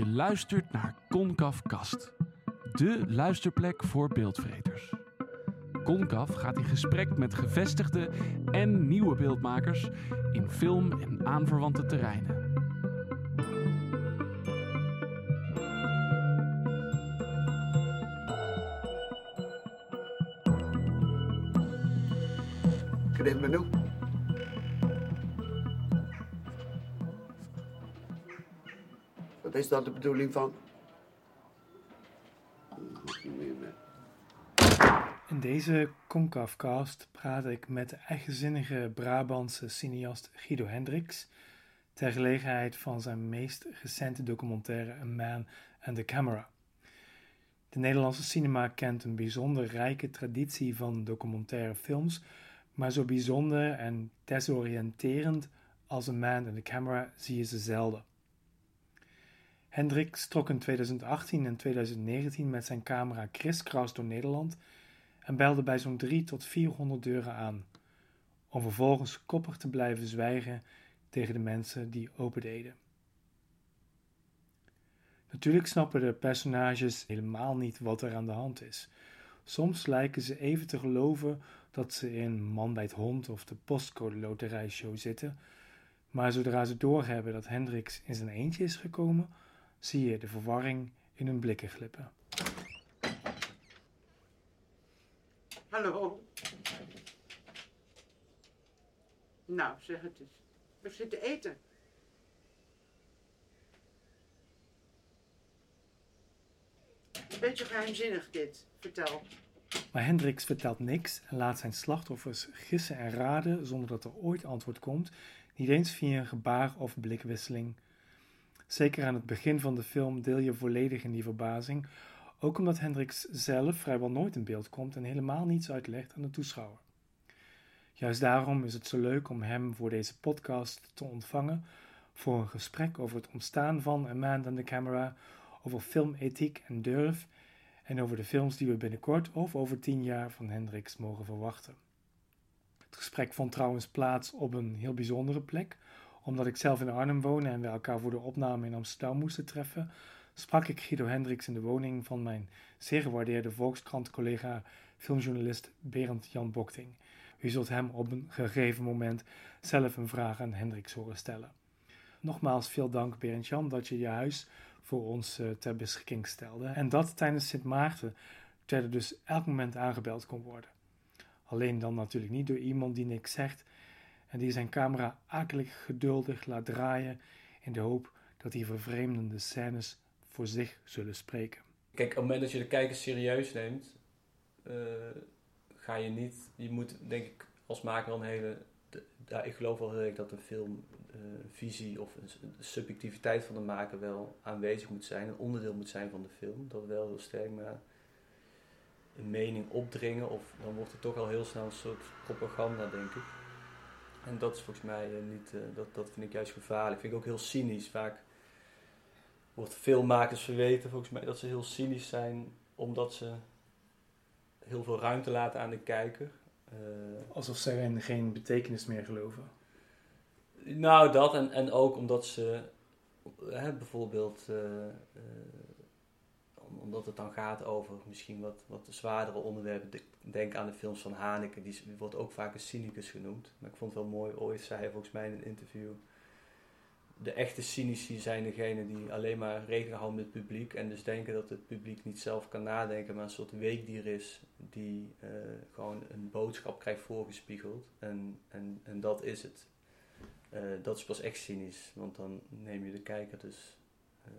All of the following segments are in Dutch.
Je luistert naar Concaf Kast, de luisterplek voor beeldvreters. Concaf gaat in gesprek met gevestigde en nieuwe beeldmakers in film en aanverwante terreinen. Evening, is dat de bedoeling van? In deze Concavcast praat ik met de eigenzinnige Brabantse cineast Guido Hendricks ter gelegenheid van zijn meest recente documentaire A Man and the Camera. De Nederlandse cinema kent een bijzonder rijke traditie van documentaire films, maar zo bijzonder en desoriënterend als A Man and the Camera zie je ze zelden. Hendricks trok in 2018 en 2019 met zijn camera kriskras door Nederland en belde bij zo'n 3 tot 400 deuren aan, om vervolgens koppig te blijven zwijgen tegen de mensen die opendeden. Natuurlijk snappen de personages helemaal niet wat er aan de hand is. Soms lijken ze even te geloven dat ze in Man bij het Hond of de Postcode Loterijshow zitten, maar zodra ze doorhebben dat Hendricks in zijn eentje is gekomen, zie je de verwarring in hun blikken glippen. Hallo. Nou, zeg het eens. We zitten eten. Een beetje geheimzinnig dit. Vertel. Maar Hendricks vertelt niks en laat zijn slachtoffers gissen en raden zonder dat er ooit antwoord komt, niet eens via een gebaar of blikwisseling. Zeker aan het begin van de film deel je volledig in die verbazing, ook omdat Hendricks zelf vrijwel nooit in beeld komt en helemaal niets uitlegt aan de toeschouwer. Juist daarom is het zo leuk om hem voor deze podcast te ontvangen voor een gesprek over het ontstaan van A Man and the Camera, over filmethiek en durf en over de films die we binnenkort of over tien jaar van Hendricks mogen verwachten. Het gesprek vond trouwens plaats op een heel bijzondere plek, omdat ik zelf in Arnhem woon en we elkaar voor de opname in Amsterdam moesten treffen, sprak ik Guido Hendricks in de woning van mijn zeer gewaardeerde Volkskrant-collega filmjournalist Berend Jan Bokting. U zult hem op een gegeven moment zelf een vraag aan Hendricks horen stellen. Nogmaals veel dank Berend Jan dat je je huis voor ons uh, ter beschikking stelde en dat tijdens Sint Maarten terwijl er dus elk moment aangebeld kon worden. Alleen dan natuurlijk niet door iemand die niks zegt en die zijn camera akelig geduldig laat draaien in de hoop dat die vervreemdende scènes voor zich zullen spreken. Kijk, op het moment dat je de kijker serieus neemt, uh, ga je niet, je moet denk ik als maker een hele, ik geloof wel heel erg dat een film uh, visie of een, subjectiviteit van de maker wel aanwezig moet zijn, een onderdeel moet zijn van de film, dat wel heel sterk, maar een mening opdringen of dan wordt het toch al heel snel een soort propaganda denk ik. En dat is volgens mij uh, niet, dat, dat vind ik juist gevaarlijk. Vind ik ook heel cynisch. Vaak wordt filmmakers verweten volgens mij dat ze heel cynisch zijn omdat ze heel veel ruimte laten aan de kijker. Uh, Alsof zij in geen betekenis meer geloven. Nou, dat en, en ook omdat ze hè, bijvoorbeeld, uh, uh, omdat het dan gaat over misschien wat, wat zwaardere onderwerpen. Denk aan de films van Haneke, die wordt ook vaak een cynicus genoemd. Maar ik vond het wel mooi, ooit zei hij volgens mij in een interview de echte cynici zijn degene die alleen maar rekening houden met het publiek en dus denken dat het publiek niet zelf kan nadenken, maar een soort weekdier is die uh, gewoon een boodschap krijgt voorgespiegeld. En, en, en dat is het. Uh, dat is pas echt cynisch, want dan neem je de kijker dus, uh,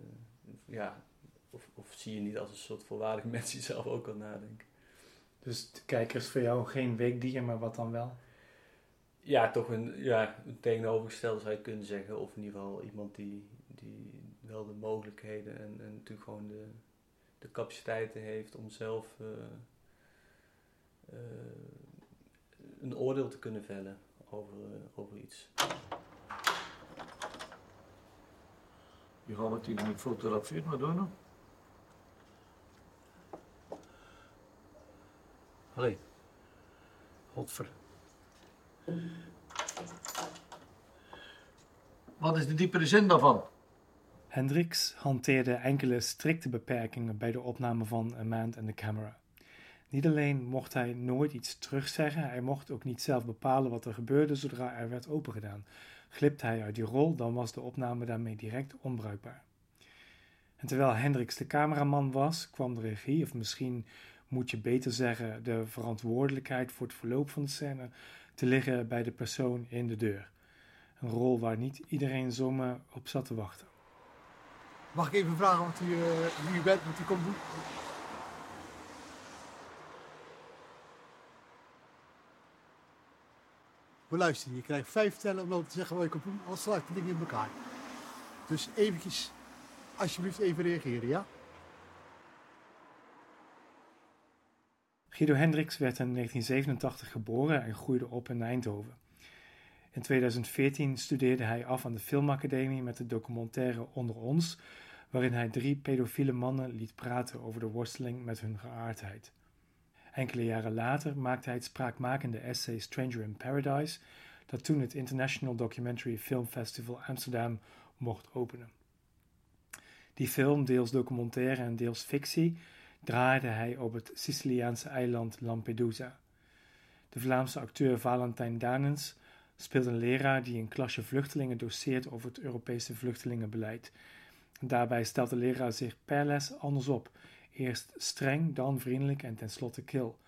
ja, of, of zie je niet als een soort volwaardig mens die zelf ook kan nadenken. Dus de kijker is voor jou geen weekdier, maar wat dan wel? ja, toch een, ja, een tegenovergestelde zou je kunnen zeggen. Of in ieder geval iemand die, die wel de mogelijkheden en, en natuurlijk gewoon de, de capaciteiten heeft om zelf uh, uh, een oordeel te kunnen vellen over, uh, over iets. Je gaat natuurlijk niet fotograferen, maar doen. Allee. Godver. Wat is de diepere zin daarvan? Hendricks hanteerde enkele strikte beperkingen bij de opname van A Man and the Camera. Niet alleen mocht hij nooit iets terugzeggen, hij mocht ook niet zelf bepalen wat er gebeurde zodra er werd opengedaan. Glipt hij uit die rol, dan was de opname daarmee direct onbruikbaar. En terwijl Hendricks de cameraman was, kwam de regie, of misschien moet je beter zeggen de verantwoordelijkheid voor het verloop van de scène, te liggen bij de persoon in de deur. Een rol waar niet iedereen zomaar op zat te wachten. Mag ik even vragen wat u, uh, wie u bent, wat u komt doen? Maar luister, je krijgt vijf tellen om dan te zeggen wat je komt doen, anders slaat de dingen in elkaar. Dus eventjes, alsjeblieft even reageren, ja? Guido Hendricks werd in 1987 geboren en groeide op in Eindhoven. In 2014 studeerde hij af aan de Filmacademie met de documentaire Onder ons, waarin hij drie pedofiele mannen liet praten over de worsteling met hun geaardheid. Enkele jaren later maakte hij het spraakmakende essay Stranger in Paradise, dat toen het International Documentary Film Festival Amsterdam mocht openen. Die film, deels documentaire en deels fictie, draaide hij op het Siciliaanse eiland Lampedusa. De Vlaamse acteur Valentijn Danens speelt een leraar die een klasje vluchtelingen doseert over het Europese vluchtelingenbeleid. Daarbij stelt de leraar zich per les anders op Eerst streng, dan vriendelijk en tenslotte kil.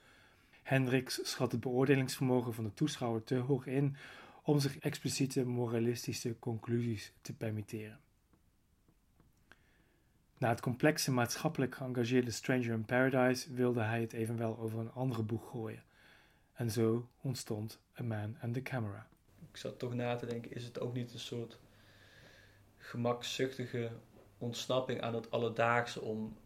Hendricks schat het beoordelingsvermogen van de toeschouwer te hoog in om zich expliciete moralistische conclusies te permitteren. Na het complexe maatschappelijk geëngageerde Stranger in Paradise wilde hij het evenwel over een andere boeg gooien. En zo ontstond A Man and the Camera. Ik zat toch na te denken, is het ook niet een soort gemakzuchtige ontsnapping aan het alledaagse om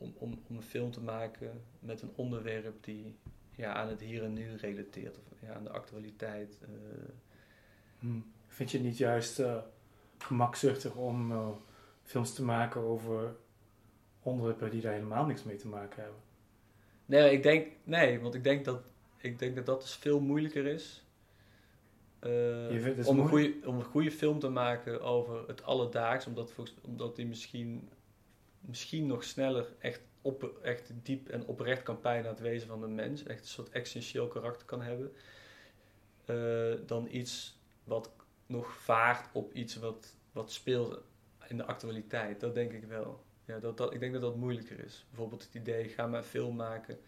om, om, om een film te maken met een onderwerp die ja, aan het hier en nu relateert, of ja, aan de actualiteit. Uh. Hmm. Vind je het niet juist uh, gemakzuchtig om uh, films te maken over onderwerpen die daar helemaal niks mee te maken hebben? Nee, ik denk, nee want ik denk dat, ik denk dat dat dus veel moeilijker is. om, een goede, om een goede film te maken over het alledaags, omdat, omdat die misschien misschien nog sneller echt, op, echt diep en oprecht kan pijnen aan het wezen van een mens. Echt een soort essentieel karakter kan hebben. Uh, dan iets wat nog vaart op iets wat, wat speelt in de actualiteit. Dat denk ik wel. Ja, dat, dat, ik denk dat dat moeilijker is. Bijvoorbeeld het idee, ga maar een film maken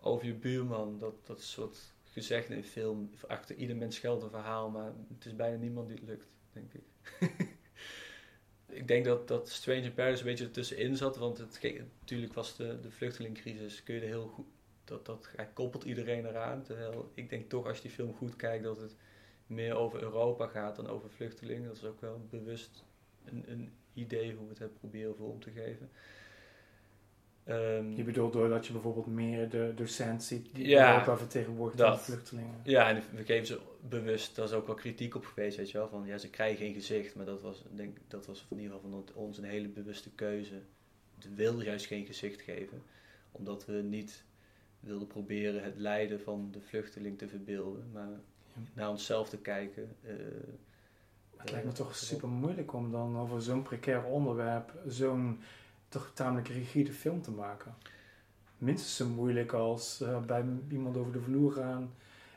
over je buurman. Dat, dat soort gezegd in film. Achter ieder mens geldt een verhaal, maar het is bijna niemand die het lukt, denk ik. ik denk dat, dat Stranger Paradise een beetje ertussenin zat, want het, natuurlijk was de, de vluchtelingcrisis, kun je er heel goed, dat, dat, hij koppelt iedereen eraan. Terwijl ik denk toch als je die film goed kijkt dat het meer over Europa gaat dan over vluchtelingen. Dat is ook wel bewust een, een idee hoe we het hebben proberen vorm te geven. Um, je bedoelt doordat je bijvoorbeeld meer de docent ziet die ja, Europa vertegenwoordigt dan vluchtelingen. Ja, en we geven ze bewust, daar is ook wel kritiek op geweest, weet je wel, van ja, ze krijgen geen gezicht, maar dat was, denk, dat was in ieder geval van ons een hele bewuste keuze. We wilden juist geen gezicht geven, omdat we niet wilden proberen het lijden van de vluchteling te verbeelden, maar naar onszelf te kijken. Uh, het lijkt me toch super moeilijk om dan over zo'n precair onderwerp zo'n toch tamelijk rigide film te maken. Minstens zo moeilijk als uh, bij iemand over de vloer gaan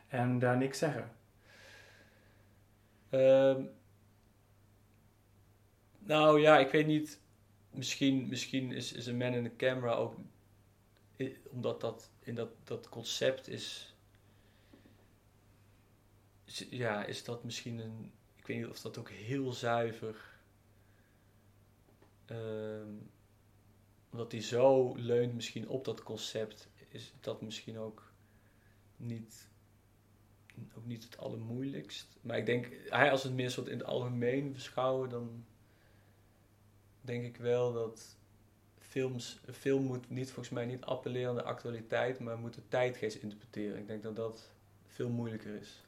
en daar niks zeggen. Uh, nou ja, ik weet niet. Misschien, misschien is, is een man in de camera ook. Omdat dat in dat, dat concept is, is. Ja, is dat misschien een. Ik weet niet of dat ook heel zuiver. Uh, omdat hij zo leunt misschien op dat concept, is dat misschien ook niet, ook niet het allermoeilijkst. Maar ik denk, hij als het meer soort in het algemeen beschouwen, dan denk ik wel dat films, film moet niet volgens mij niet appelleren aan de actualiteit, maar moet de tijdgeest interpreteren. Ik denk dat dat veel moeilijker is.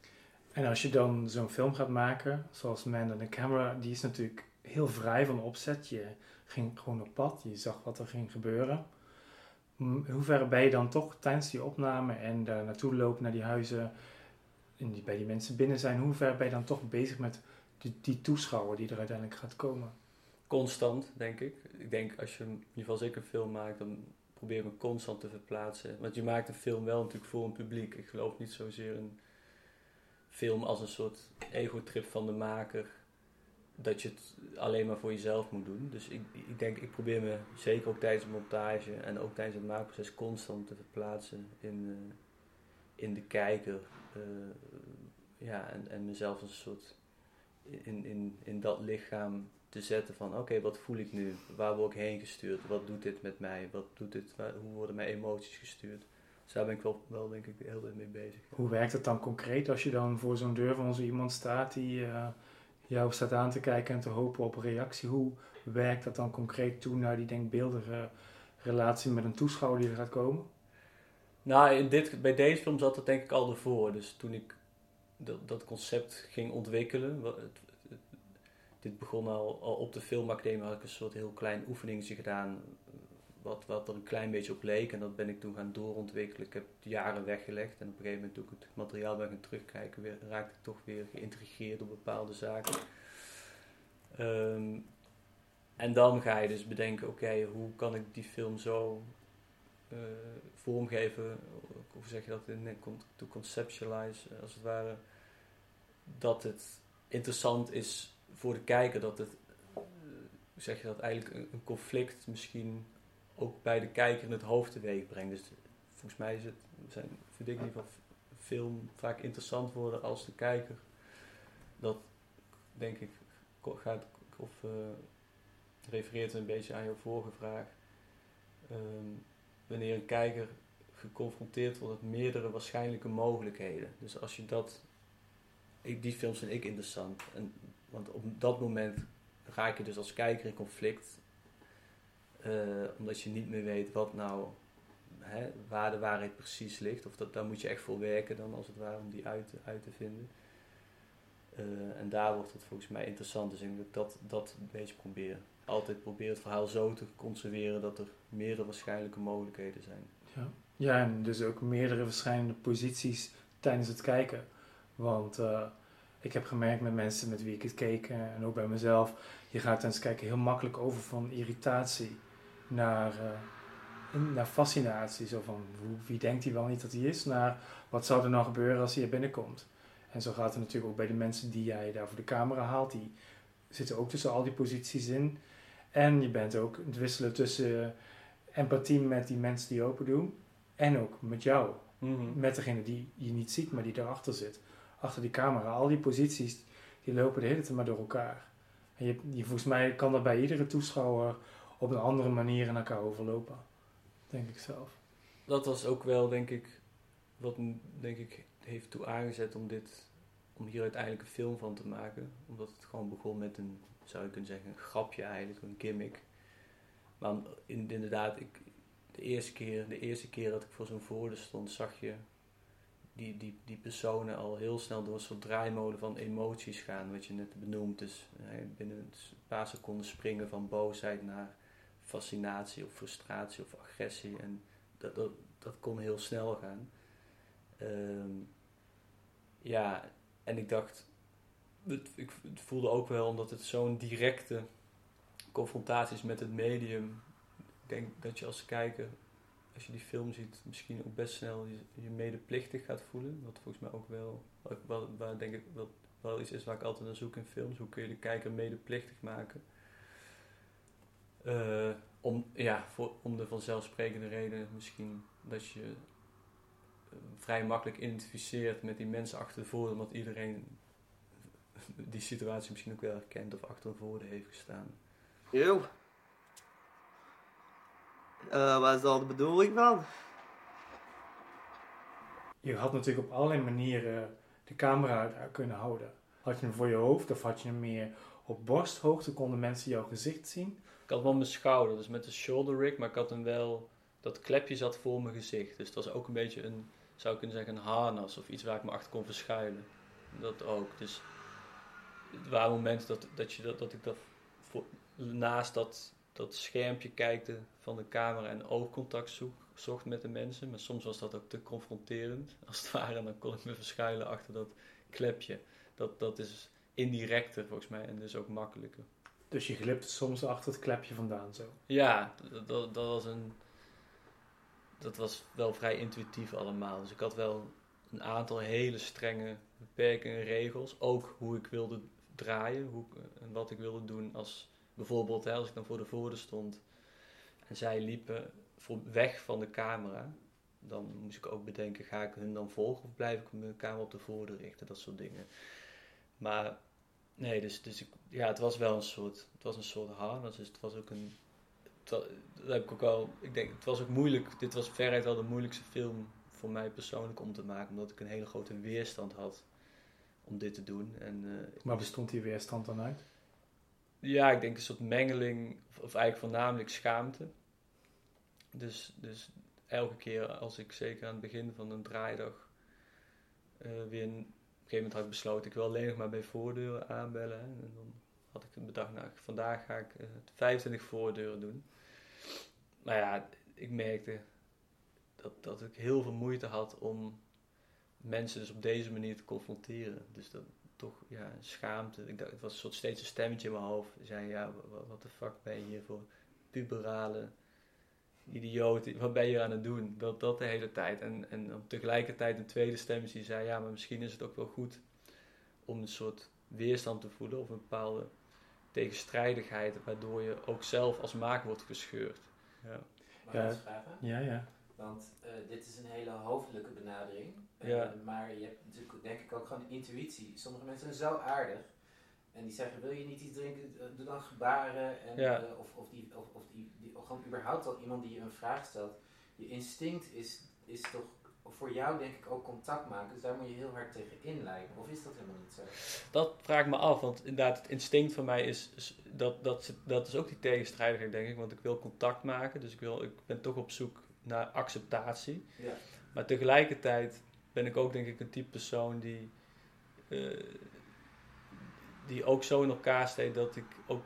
En als je dan zo'n film gaat maken, zoals Man in the Camera, die is natuurlijk heel vrij van opzet. Je ging gewoon op pad, je zag wat er ging gebeuren. In hoeverre ben je dan toch tijdens die opname en daar naartoe lopen naar die huizen en die, bij die mensen binnen zijn, hoe ver ben je dan toch bezig met die, die toeschouwer die er uiteindelijk gaat komen? constant, denk ik. Ik denk als je, in ieder geval ik een film maak, dan probeer ik me constant te verplaatsen. Want je maakt een film wel natuurlijk voor een publiek. Ik geloof niet zozeer een film als een soort ego-trip van de maker. Dat je het alleen maar voor jezelf moet doen. Dus ik, ik denk, ik probeer me zeker ook tijdens de montage en ook tijdens het maakproces constant te verplaatsen in, eh, in de kijker. Eh, ja, en, en mezelf als een soort in, in, in dat lichaam te zetten van oké, wat voel ik nu? Waar word ik heen gestuurd? Wat doet dit met mij? Wat doet dit, hoe worden mijn emoties gestuurd? Dus daar ben ik wel, wel denk ik heel erg mee bezig. Hoe werkt het dan concreet als je dan voor zo'n deur van zo iemand staat die eh, jou staat aan te kijken en te hopen op een reactie? Hoe werkt dat dan concreet toe naar die denkbeeldige relatie met een toeschouwer die er gaat komen? Nou, in dit, bij deze film zat dat denk ik al ervoor. Dus toen ik dat, dat concept ging ontwikkelen. wa- het- het- dit begon al, al op de filmacademie. Had ik een soort heel klein oefeningetje gedaan. Wat, wat er een klein beetje op leek. En dat ben ik toen gaan doorontwikkelen. Ik heb jaren weggelegd. En op een gegeven moment toen ik het materiaal ben gaan terugkijken. Weer, raakte ik toch weer geïntrigeerd op bepaalde zaken. Ehm, en dan ga je dus bedenken. Oké, hoe kan ik die film zo eh, vormgeven, hoe zeg je dat, in, to conceptualize, eh, als het ware, dat het interessant is voor de kijker, dat het, eh, zeg je dat, eigenlijk een conflict misschien ook bij de kijker in het hoofd teweeg brengt. Dus volgens mij is het, zijn, vind ik in ieder geval film vaak interessant worden als de kijker dat, denk ik, gaat, of eh, refereert een beetje aan jouw vorige vraag. Ehm, wanneer een kijker geconfronteerd wordt met meerdere waarschijnlijke mogelijkheden. Dus als je dat, ik, die films vind ik interessant. En, want op dat moment raak je dus als kijker in conflict, eh, omdat je niet meer weet wat nou, hè, waar de waarheid precies ligt. Of dat, daar moet je echt voor werken dan als het ware om die uit, te- uit te vinden. Eh, en daar wordt het volgens mij interessant. Dus ik denk dat dat, een beetje probeer. Altijd probeer het verhaal zo te conserveren dat er meerdere waarschijnlijke mogelijkheden zijn. Ja. ja, en dus ook meerdere verschillende posities tijdens het kijken. Want eh, ik heb gemerkt met mensen met wie ik het keek en ook bij mezelf, je gaat tijdens kijken heel makkelijk over van irritatie naar, eh, naar fascinatie. Zo van hoe, wie denkt hij wel niet dat hij is, naar wat zou er nou gebeuren als hij er binnenkomt. En zo gaat het natuurlijk ook bij de mensen die jij daar voor de camera haalt, die zitten ook tussen al die posities in. En je bent ook het wisselen tussen empathie met die mensen die open doen. En ook met jou. Met degene die je niet ziet, maar die erachter zit. Achter die camera. Al die posities, die lopen de hele tijd maar door elkaar. En je, je, volgens mij kan dat bij iedere toeschouwer op een andere manier in elkaar overlopen. Denk ik zelf. Dat was ook wel, denk ik, wat denk ik heeft toe aangezet om dit, om hier uiteindelijk een film van te maken. Omdat het gewoon begon met een, zou je kunnen zeggen, een grapje eigenlijk, een gimmick. Maar in, inderdaad, ik, de, eerste keer, de eerste keer dat ik voor zo'n voordeur stond, zag je die, die, die personen al heel snel door een soort draaimolen van emoties gaan, wat je net benoemt. Dus binnen een paar seconden springen van boosheid naar fascinatie of frustratie of agressie. En dat, dat, dat kon heel snel gaan. Ehm, ja, en ik dacht, het, ik voelde ook wel omdat het zo'n directe confrontatie is met het medium. Ik denk dat je als kijker, als je die film ziet, misschien ook best snel je, medeplichtig gaat voelen. Wat volgens mij ook wel, wat, wat, waar denk ik wel, wel iets is waar ik altijd naar zoek in films. Hoe kun je de kijker medeplichtig maken? Eh, om, ja, voor, om de vanzelfsprekende reden misschien dat je eh, vrij makkelijk identificeert met die mensen achter de voordeur, omdat iedereen die situatie misschien ook wel herkent of achter de voordeur heeft gestaan. Yo. Eh, wat is daar de bedoeling van? Je had natuurlijk op allerlei manieren de camera daar kunnen houden. Had je hem voor je hoofd of had je hem meer op borsthoogte, konden mensen jouw gezicht zien. Ik had wel mijn schouder, dus met de shoulder rig, maar ik had hem wel, dat klepje zat voor mijn gezicht. Dus het was ook een beetje een, zou ik kunnen zeggen, een harnas of iets waar ik me achter kon verschuilen. Dat ook. Dus het waren momenten dat, dat, je dat, dat ik dat voor, naast dat, dat schermpje kijkte van de camera en oogcontact zoek, zocht met de mensen. Maar soms was dat ook te confronterend, als het ware. En dan kon ik me verschuilen achter dat klepje. Dat, dat is indirecter volgens mij en dus ook makkelijker. Dus je glipt soms achter het klepje vandaan zo. Ja, dat, dat, was een. Dat was wel vrij intuïtief allemaal. Dus ik had wel een aantal hele strenge beperkingen en regels. Ook hoe ik wilde draaien hoe, en wat ik wilde doen. Als bijvoorbeeld, hè, als ik dan voor de voordeur stond en zij liepen voor, weg van de camera. Dan moest ik ook bedenken, ga ik hun dan volgen of blijf ik mijn camera op de voordeur richten? Dat soort dingen. Maar nee, dus, dus ik, ja, het was wel een soort, het was een soort harnas. Dus het was ook een, dat heb ik ook al, ik denk, het was ook moeilijk. Dit was veruit wel de moeilijkste film voor mij persoonlijk om te maken, omdat ik een hele grote weerstand had om dit te doen. En, eh, Maar bestond die weerstand dan uit? ja, ik denk een soort mengeling, of, of eigenlijk voornamelijk schaamte. Dus, dus elke keer als ik zeker aan het begin van een draaidag eh, weer een gegeven moment had ik besloten, ik wil alleen nog maar bij voordeuren aanbellen. En dan had ik bedacht, nou vandaag ga ik eh, 25 voordeuren doen. Maar ja, ik merkte dat, dat ik heel veel moeite had om mensen dus op deze manier te confronteren. Dus dat, toch ja, schaamte. Ik dacht, het was een soort steeds een stemmetje in mijn hoofd. Zei, ja, wat de fuck ben je hier voor puberale idioot? Wat ben je aan het doen? Dat, dat de hele tijd. En, en dan tegelijkertijd een tweede stemmetje die zei, ja, maar misschien is het ook wel goed om een soort weerstand te voelen of een bepaalde tegenstrijdigheid, waardoor je ook zelf als maker wordt gescheurd. Ja. Mag Ja. Ja, ja. Want eh, dit is een hele hoofdelijke benadering. Eh, Ja. Maar je hebt natuurlijk denk ik ook gewoon intuïtie. Sommige mensen zijn zo aardig. En die zeggen, wil je niet iets drinken? Eh, Doe dan gebaren. En, Ja. eh, of of, die, of, of, die, die, of gewoon überhaupt al iemand die je een vraag stelt. Je instinct is, is toch voor jou denk ik ook contact maken. Dus daar moet je heel hard tegen inleiden. Of is dat helemaal niet zo? Dat vraag ik me af, want inderdaad, het instinct van mij is, is dat, dat, dat is ook die tegenstrijdigheid, denk ik. Want ik wil contact maken, dus ik, wil, ik ben toch op zoek naar acceptatie. Ja. Maar tegelijkertijd ben ik ook, denk ik, een type persoon die, eh, die ook zo in elkaar steekt dat ik ook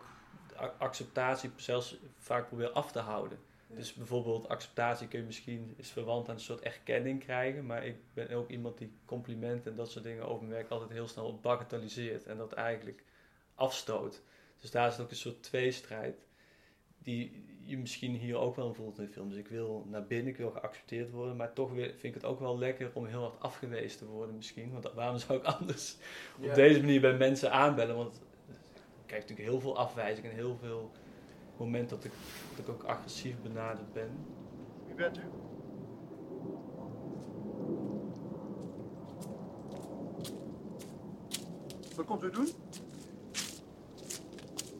acceptatie zelfs vaak probeer af te houden. Ja. Dus bijvoorbeeld acceptatie kun je misschien is verwant aan een soort erkenning krijgen, maar ik ben ook iemand die complimenten en dat soort dingen over mijn werk altijd heel snel bagatelliseert en dat eigenlijk afstoot. Dus daar is ook een soort tweestrijd die je misschien hier ook wel voelt in de film. Dus ik wil naar binnen, ik wil geaccepteerd worden, maar toch weer vind ik het ook wel lekker om heel hard afgewezen te worden misschien. Want waarom zou ik anders Ja. op deze manier bij mensen aanbellen? Want ik krijg natuurlijk heel veel afwijzing en heel veel momenten dat ik, dat ik ook agressief benaderd ben. Wie bent u? Wat komt u doen?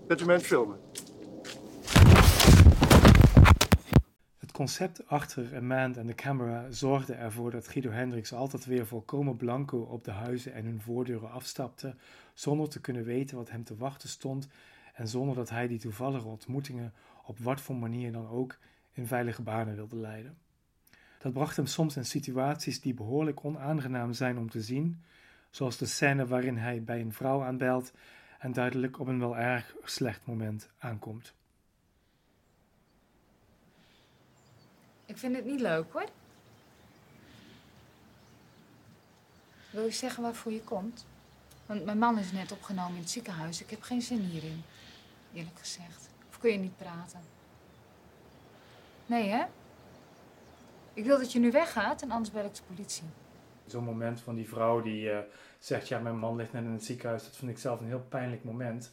Bent u mij aan het filmen? Concept achter Amand en de camera zorgde ervoor dat Guido Hendricks altijd weer volkomen blanco op de huizen en hun voordeuren afstapte, zonder te kunnen weten wat hem te wachten stond en zonder dat hij die toevallige ontmoetingen op wat voor manier dan ook in veilige banen wilde leiden. Dat bracht hem soms in situaties die behoorlijk onaangenaam zijn om te zien, zoals de scène waarin hij bij een vrouw aanbelt en duidelijk op een wel erg slecht moment aankomt. Ik vind het niet leuk hoor. Wil je zeggen waarvoor je komt? Want mijn man is net opgenomen in het ziekenhuis. Ik heb geen zin hierin, eerlijk gezegd. Of kun je niet praten? Nee, hè? Ik wil dat je nu weggaat en anders bel ik de politie. Zo'n moment van die vrouw die eh, zegt: Ja, mijn man ligt net in het ziekenhuis. Dat vind ik zelf een heel pijnlijk moment.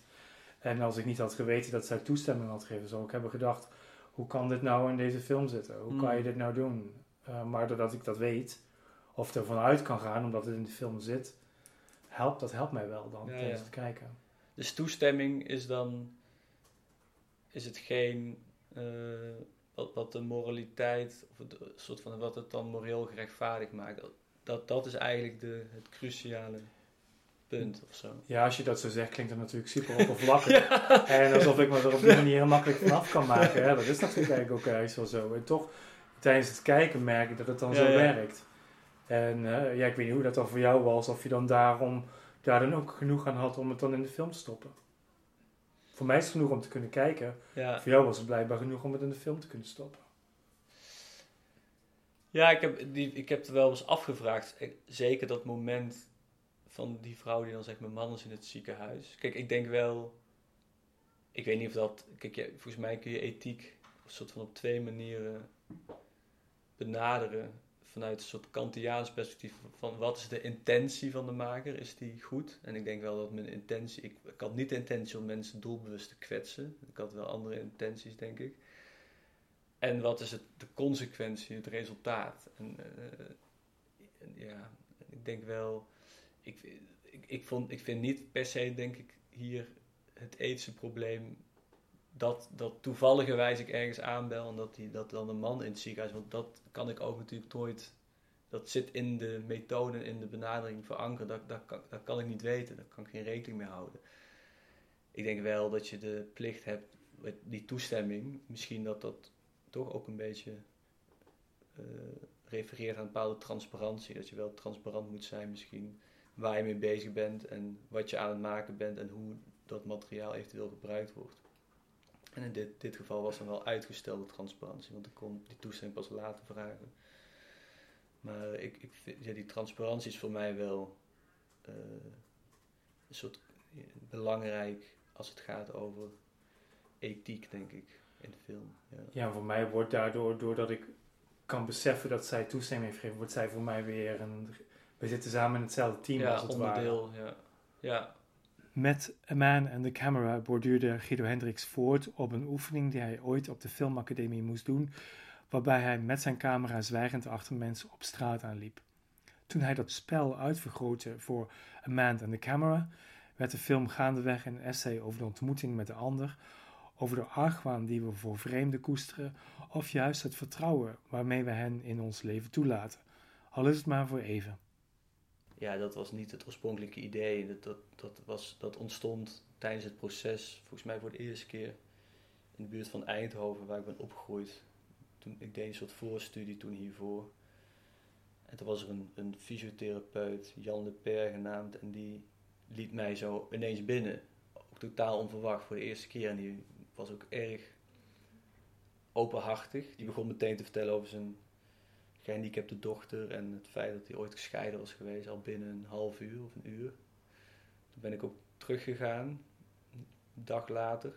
En als ik niet had geweten dat zij toestemming had gegeven, zou ik hebben gedacht: Hoe kan dit nou in deze film zitten? Hoe kan je Mm. dit nou doen? Eh, maar doordat ik dat weet, of ervan uit kan gaan omdat het in de film zit, helpt dat helpt mij wel dan Ja, tijdens ja. het kijken. Dus toestemming is dan, is hetgeen eh, wat, wat de moraliteit, of het, soort van wat het dan moreel gerechtvaardigd maakt. Dat- Dat, dat is eigenlijk de, het cruciale punt of zo. Ja, als je dat zo zegt, klinkt het natuurlijk super oppervlakkig. En alsof ik me er op die manier heel makkelijk vanaf kan maken. Hè? Dat is natuurlijk eigenlijk ook ergens wel zo. En toch, tijdens het kijken merk ik dat het dan Ja, zo ja. werkt. En eh, ja, ik weet niet hoe dat dan voor jou was. Of je dan daarom daar dan ook genoeg aan had om het dan in de film te stoppen. Voor mij is het genoeg om te kunnen kijken. Voor jou was het blijkbaar genoeg om het in de film te kunnen stoppen. Ja, ik heb, die, ik heb er wel eens afgevraagd. Ik- Zeker dat moment van die vrouw die dan zegt: Mijn man is in het ziekenhuis. Kijk, ik denk wel. ik weet niet of dat... Kijk, ja, volgens mij kun je ethiek een soort van op twee manieren benaderen. Vanuit een soort Kantiaans perspectief van wat is de intentie van de maker? Is die goed? En ik denk wel dat mijn intentie... Ik, ik had niet de intentie om mensen doelbewust te kwetsen. Ik had wel andere intenties, denk ik. En wat is het, de consequentie, het resultaat? En, eh, en ja, ik denk wel... Ik, ik, ik, vond, ik vind niet per se, denk ik, hier het ethische probleem dat, dat toevalligerwijs ik ergens aanbel en dat, die, dat dan een man in het ziekenhuis, want dat kan ik ook natuurlijk nooit, dat zit in de methode, in de benadering verankerd, dat, dat, kan, dat kan ik niet weten, daar kan ik geen rekening mee houden. Ik denk wel dat je de plicht hebt, met die toestemming, misschien dat dat toch ook een beetje uh, refereert aan een bepaalde transparantie, dat je wel transparant moet zijn misschien waar je mee bezig bent en wat je aan het maken bent en hoe dat materiaal eventueel gebruikt wordt. En in dit, dit geval was dan wel uitgestelde transparantie, want ik kon die toestemming pas later vragen. Maar ik, ik vind, ja, die transparantie is voor mij wel uh, een soort belangrijk als het gaat over ethiek, denk ik, in de film. Ja, ja voor mij wordt daardoor, doordat ik kan beseffen dat zij toestemming heeft gegeven, wordt zij voor mij weer een. We zitten samen in hetzelfde team ja, als het onderdeel, ware. Ja, ja. Met A Man and the Camera borduurde Guido Hendricks voort op een oefening die hij ooit op de filmacademie moest doen, waarbij hij met zijn camera zwijgend achter mensen op straat aanliep. Toen hij dat spel uitvergrootte voor A Man and the Camera, werd de film gaandeweg een essay over de ontmoeting met de ander, over de argwaan die we voor vreemden koesteren, of juist het vertrouwen waarmee we hen in ons leven toelaten, al is het maar voor even ja, dat was niet het oorspronkelijke idee. Dat, dat, dat, was, dat ontstond tijdens het proces, volgens mij voor de eerste keer in de buurt van Eindhoven, waar ik ben opgegroeid. Toen, ik deed een soort voorstudie toen hiervoor. En toen was er een, een fysiotherapeut, Jan de Per genaamd, en die liet mij zo ineens binnen. Ook totaal onverwacht voor de eerste keer. En die was ook erg openhartig. Die begon meteen te vertellen over zijn gehandicapte dochter en het feit dat hij ooit gescheiden was geweest al binnen een half uur of een uur. Toen ben ik ook teruggegaan, een dag later.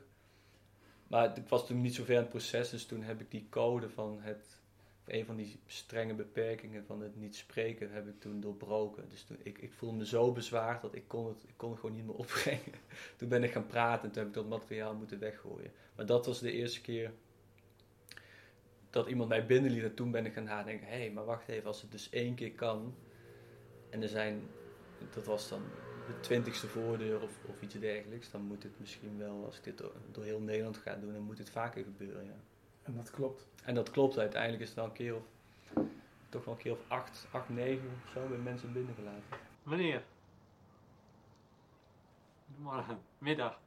Maar ik was toen niet zo ver in het proces, dus toen heb ik die code van het, een van die strenge beperkingen van het niet spreken, heb ik toen doorbroken. Dus toen, ik, ik voelde me zo bezwaard dat ik kon, het, ik kon het gewoon niet meer opbrengen. Toen ben ik gaan praten en toen heb ik dat materiaal moeten weggooien. Maar dat was de eerste keer dat iemand mij binnenliet en toen ben ik gaan nadenken, hé, hey, maar wacht even, als het dus één keer kan en er zijn, dat was dan de twintigste voordeur of, of iets dergelijks, dan moet het misschien wel, als ik dit door, heel Nederland ga doen, dan moet het vaker gebeuren, ja. En dat klopt. En dat klopt, uiteindelijk is het wel een keer of, toch wel een keer of acht, acht, negen of zo, bij mensen binnengelaten. Meneer. Goedemorgen, middag.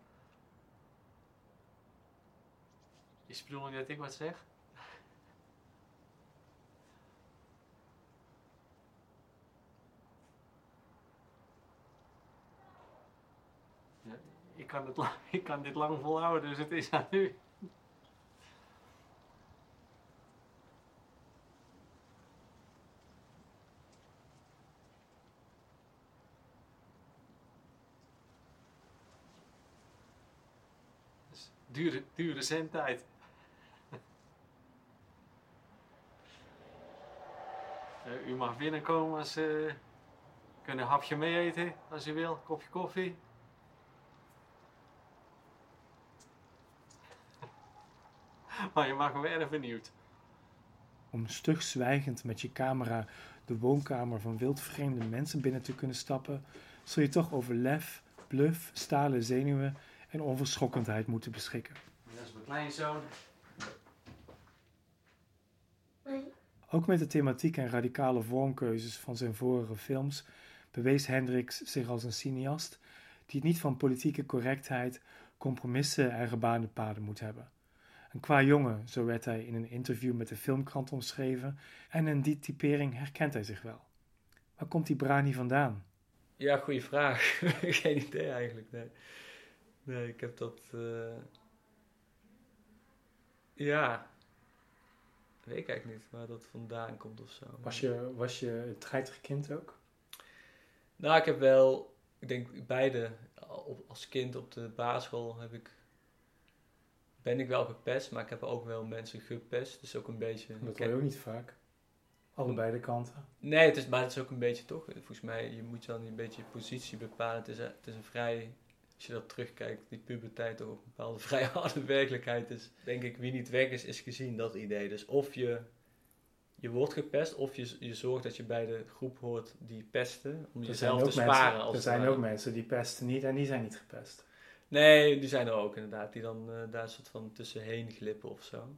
Is bedoeling dat ik wat zeg? Ik kan, het, ik kan dit lang volhouden, dus het is aan u. Dus dure, dure zendtijd. Uh, u mag binnenkomen als uh, kunnen hapje mee eten als u wil, kopje koffie. maar je maakt me erg benieuwd. Om stug zwijgend met je camera de woonkamer van wildvreemde mensen binnen te kunnen stappen, zul je toch over lef, bluff, stalen zenuwen en onverschrokkendheid moeten beschikken. Dat is mijn kleinzoon. Ook met de thematiek en radicale vormkeuzes van zijn vorige films bewees Hendricks zich als een cineast die het niet van politieke correctheid, compromissen en gebaande paden moet hebben. Een qua jongen, zo werd hij in een interview met de filmkrant omschreven, en in die typering herkent hij zich wel. Waar komt die brani vandaan? Ja, goede vraag. Geen idee eigenlijk, nee. Nee, ik heb dat... Uh... Ja, weet ik eigenlijk niet waar dat vandaan komt of zo. Was je, was je het geitig kind ook? Nou, ik heb wel, ik denk beide, als kind op de basisschool heb ik ben ik wel gepest, maar ik heb ook wel mensen gepest. Dus ook een beetje... Dat hoor je ook niet vaak. Allebei de kanten. Nee, het is, maar het is ook een beetje toch, volgens mij, je moet dan een beetje je positie bepalen. Het is, een, het is een vrij, als je dat terugkijkt, die puberteit toch een bepaalde vrij harde werkelijkheid is. Denk ik, wie niet weg is, is gezien, dat idee. Dus of je, je wordt gepest, of je, je zorgt dat je bij de groep hoort die pesten, om Er jezelf zijn te sparen. mensen, als er zijn ook mensen die pesten niet en die zijn niet gepest. Nee, die zijn er ook inderdaad, die dan eh, daar soort van tussenheen glippen of zo.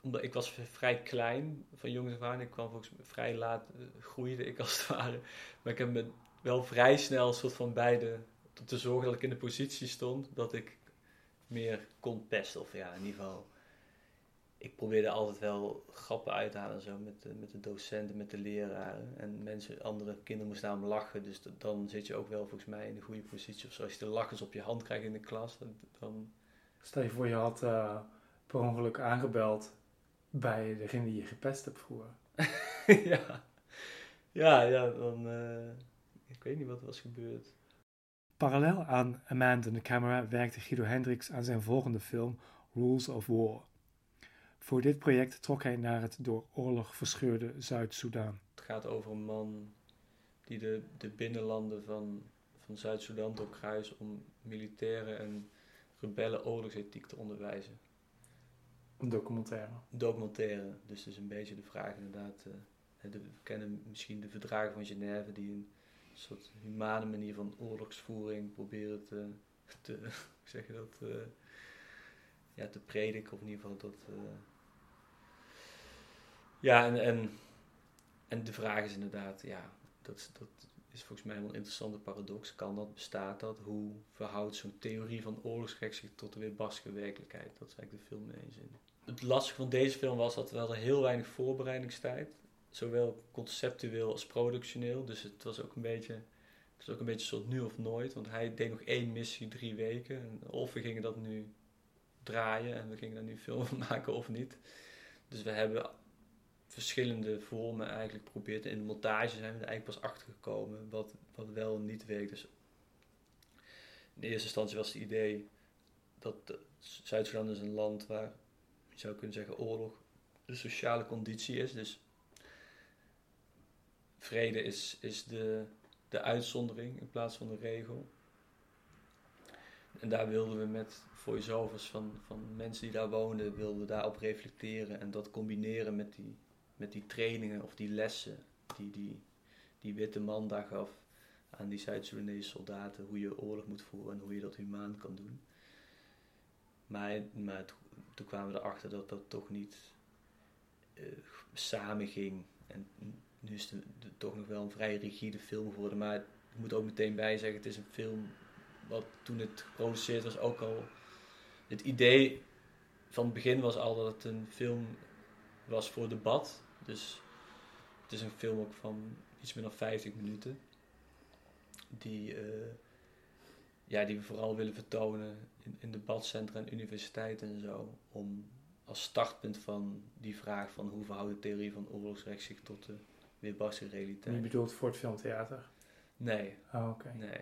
Omdat ik was vrij klein van jongens af aan. Ik kwam volgens mij vrij laat, eh, groeide ik als het ware. Maar ik heb me wel vrij snel soort van beide te zorgen dat ik in de positie stond dat ik meer kon pesten. Of ja, in ieder geval. Ik probeerde altijd wel grappen uit te halen en zo met de, met de docenten, met de leraren. En mensen, andere kinderen moesten aan me lachen. Dus dat- dan zit je ook wel volgens mij in de goede positie. Of zo. Als je de lachers op je hand krijgt in de klas, dan- dan Stel je voor je had eh, per ongeluk aangebeld bij degene die je gepest hebt vroeger. ja. Ja, ja, dan... eh, ik weet niet wat er was gebeurd. Parallel aan A Man in the Camera werkte Guido Hendricks aan zijn volgende film Rules of War. Voor dit project trok hij naar het door oorlog verscheurde Zuid-Soedan. Het gaat over een man die de, de binnenlanden van, van Zuid-Soedan doorkruist om militairen en rebellen oorlogsethiek te onderwijzen. Een documentaire. Documentaire, dus dus een beetje de vraag inderdaad. eh, hè, de, we kennen misschien de verdragen van Genève die een soort humane manier van oorlogsvoering proberen te, te zeg je dat, eh, ja, te prediken of in ieder geval dat... eh, ja, en, en, en de vraag is inderdaad, ja, dat, is- dat is volgens mij wel een interessante paradox. Kan dat, bestaat dat? Hoe verhoudt zo'n theorie van oorlogsgek zich tot de weerbarstige werkelijkheid? Dat is eigenlijk de film mee eens in. Het lastige van deze film was dat we hadden heel weinig voorbereidingstijd. Zowel conceptueel als productioneel. Dus het was ook een beetje, het was ook een beetje soort nu of nooit. Want hij deed nog één missie, drie weken. En of we gingen dat nu draaien en we gingen daar nu film van maken of niet. Dus we hebben verschillende vormen eigenlijk geprobeerd. In de montage zijn we er eigenlijk pas achter gekomen wat, wat wel niet werkt. Dus in eerste instantie was het idee dat Zuid-Sudan is een land waar je zou kunnen zeggen oorlog de sociale conditie is. Dus vrede is, is de, de uitzondering in plaats van de regel. En daar wilden we met voice-overs van, van mensen die daar woonden, wilden daarop reflecteren en dat combineren met die, met die trainingen of die lessen die die, die witte man daar gaf aan die Zuid-Soedanese soldaten, hoe je oorlog moet voeren en hoe je dat humaan kan doen. Maar, maar to- toen kwamen we erachter dat dat toch niet eh, samen ging. En nu is het toch nog wel een vrij rigide film geworden. Maar ik moet ook meteen bij zeggen, het is een film wat toen het geproduceerd was ook al... Het idee van het begin was al dat het een film was voor debat. Dus het is een film ook van iets meer dan 50 minuten. Die, eh, ja, die we vooral willen vertonen in, in debatcentra en universiteiten en zo. Om als startpunt van die vraag van hoe verhoudt de theorie van oorlogsrecht zich tot de weerbarstige realiteit. Je bedoelt voor het filmtheater? Nee. Oh, oké. Nee.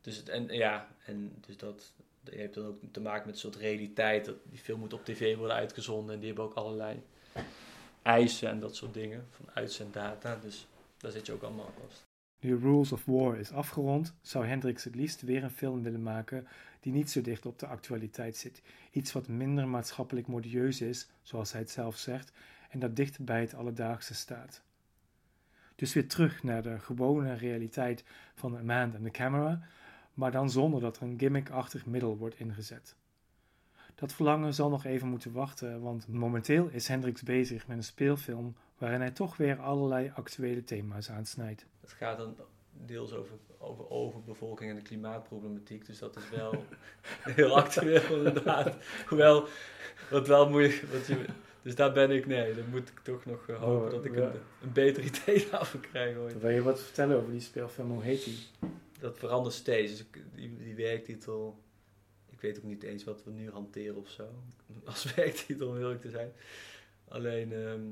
Dus het, en ja, en dus dat, je hebt dan ook te maken met een soort realiteit. Dat die film moet op tv worden uitgezonden en die hebben ook allerlei eisen en dat soort dingen van uitzenddata. Dus daar zit je ook allemaal vast. Nu Rules of War is afgerond, zou Hendricks het liefst weer een film willen maken die niet zo dicht op de actualiteit zit. Iets wat minder maatschappelijk modieus is, zoals hij het zelf zegt, en dat dichter bij het alledaagse staat. Dus weer terug naar de gewone realiteit van A Man and the Camera, maar dan zonder dat er een gimmickachtig middel wordt ingezet. Dat verlangen zal nog even moeten wachten, want momenteel is Hendricks bezig met een speelfilm waarin hij toch weer allerlei actuele thema's aansnijdt. Het gaat dan deels over, over overbevolking en de klimaatproblematiek. Dus dat is wel heel actueel inderdaad. Hoewel, wat wel moeilijk... Wat je, dus daar ben ik, nee, dan moet ik toch nog eh, hopen Oh, dat ik ja. een, een beter idee daarvan krijg. ooit. Wil je wat vertellen over die speelfilm? Hoe heet die? Dat verandert steeds. Dus die werktitel, ik weet ook niet eens wat we nu hanteren of zo. Als werktitel, om eerlijk te zijn. Alleen, ehm,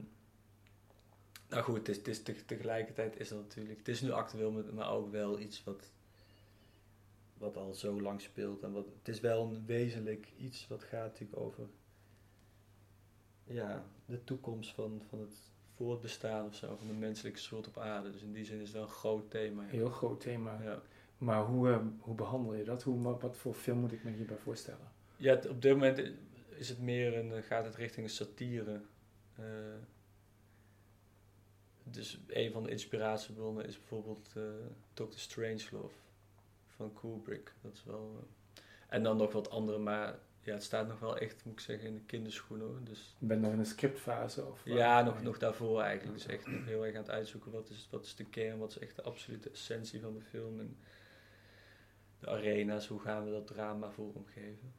nou goed, het is, het is te- tegelijkertijd is dat natuurlijk, het is nu actueel, maar- maar ook wel iets wat, wat al zo lang speelt. En wat, het is wel een wezenlijk iets wat gaat natuurlijk over ja, de toekomst van, van het voortbestaan of zo, van de menselijke soort op aarde. Dus in die zin is het wel een groot thema. ja. Heel groot thema. Ja. Maar hoe, eh, hoe behandel je dat? Hoe, wat voor film moet ik me hierbij voorstellen? Ja, op dit moment is het meer een, eh, gaat het richting een satire. Eh, dus een van de inspiratiebronnen is bijvoorbeeld eh Dr. Strangelove van Kubrick. Dat is wel, eh, en dan nog wat andere, maar ja, het staat nog wel echt, moet ik zeggen, in de kinderschoenen. Hoor. Dus, Je bent nog in de scriptfase? Of, eh, ja, nog, nog daarvoor eigenlijk. Dus echt nog heel erg aan het uitzoeken wat is, wat is de kern, wat is echt de absolute essentie van de film. En de arena's, hoe gaan we dat drama vormgeven.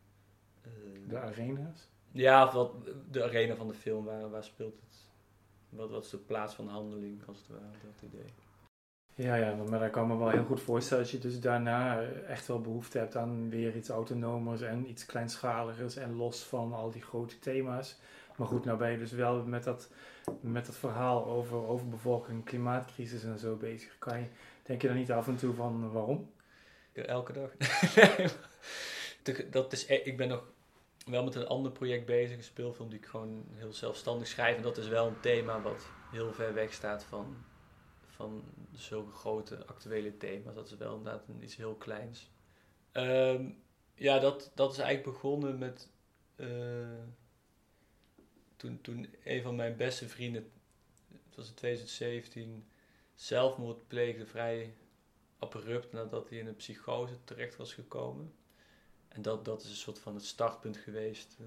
Eh, De arena's? ja, of wat, de arena van de film, waar, waar speelt het? Wat, wat is de plaats van handeling, als het ware, dat idee. Ja, ja, maar daar kan me wel heel goed voorstellen als je dus daarna echt wel behoefte hebt aan weer iets autonomers en iets kleinschaligers en los van al die grote thema's. Maar goed, nou ben je dus wel met dat, met dat verhaal over overbevolking, klimaatcrisis en zo bezig. Kan je, denk je dan niet af en toe van waarom? Ja, elke dag. Dat is, e- ik ben nog wel met een ander project bezig, een speelfilm die ik gewoon heel zelfstandig schrijf. En dat is wel een thema wat heel ver weg staat van, van zulke grote actuele thema's. Dat is wel inderdaad iets heel kleins. Ehm, ja, dat, dat is eigenlijk begonnen met... eh, toen, toen een van mijn beste vrienden, het was in 2017, zelfmoord pleegde vrij abrupt nadat hij in een psychose terecht was gekomen. En dat, dat is een soort van het startpunt geweest eh,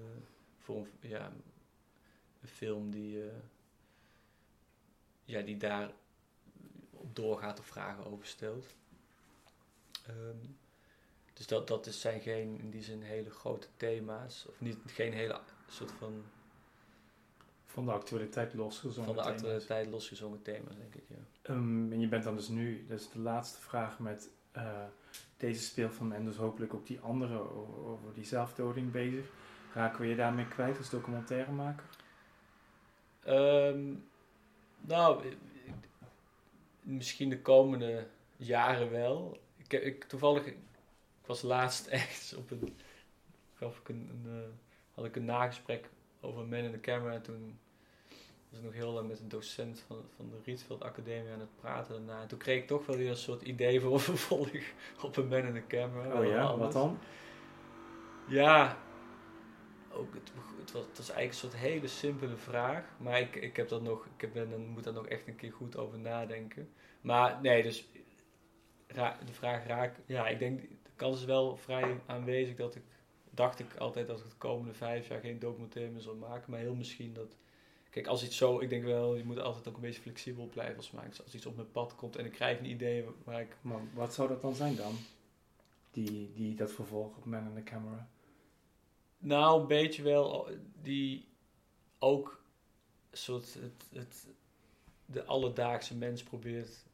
voor een, ja, een film die, eh, ja, die daar op doorgaat of vragen over stelt. Ehm, dus dat, dat is, zijn geen in die zin hele grote thema's, of niet, geen hele soort van Van de actualiteit losgezongen van de thema's. actualiteit losgezongen thema's, denk ik. Ja. Ehm, en je bent dan dus nu, dat is de laatste vraag met eh, deze speelfilm en dus hopelijk ook die andere over, die zelfdoding bezig. Raken we je daarmee kwijt als documentairemaker? Ehm, nou, ik- misschien de komende jaren wel. Ik, ik, toevallig, ik was laatst echt op een, gaf ik een, een, eh, had ik een nagesprek over Man in the Camera. En toen was ik nog heel lang met een docent van, van de Rietveld Academie aan het praten daarna. En toen kreeg ik toch wel weer een soort idee voor een vervolg op een Man in the Camera. Oh ja, anders. wat dan? Ja, ook het, het, was, het was eigenlijk een soort hele simpele vraag. Maar ik, ik, heb dat nog, ik heb, ben, moet daar nog echt een keer goed over nadenken. Maar nee, dus ra- de vraag raak. Ja, ik denk, de kans is wel vrij aanwezig dat ik. Dacht ik altijd dat ik het komende vijf jaar geen documentaire meer zou maken. Maar heel misschien dat. Kijk, als iets zo. Ik denk wel, je moet altijd ook een beetje flexibel blijven als maker. Dus als iets op mijn pad komt en ik krijg een idee waar ik. Maar wat zou dat dan zijn dan? Die, die, dat vervolg op Man in the Camera. Nou, een beetje wel. Die ook soort het, het, de alledaagse mens probeert.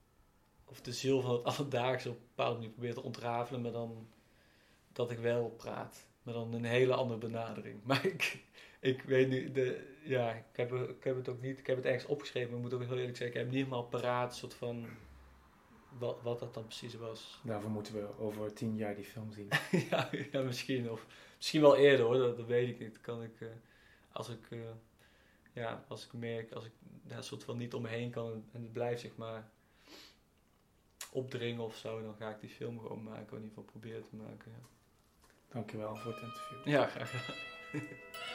Of de ziel van het alledaagse op een bepaalde manier probeert te ontrafelen. Maar dan dat ik wel praat. Maar dan een hele andere benadering. Maar ik, ik weet nu. De, ja, ik heb, ik heb het ook niet. Ik heb het ergens opgeschreven. Maar ik moet ook heel eerlijk zeggen. Ik heb niet helemaal paraat. soort van. Wat, wat dat dan precies was. Daarvoor moeten we over tien jaar die film zien. ja, ja, misschien. Of misschien wel eerder hoor, dat, dat weet ik niet. Kan ik, eh, als ik, eh, ja, als ik merk, als ik daar soort van niet om me heen kan en, het blijft zeg maar opdringen of zo, dan ga ik die film gewoon maken. In ieder geval proberen te maken. Ja, Dankjewel voor het interview. Ja, graag.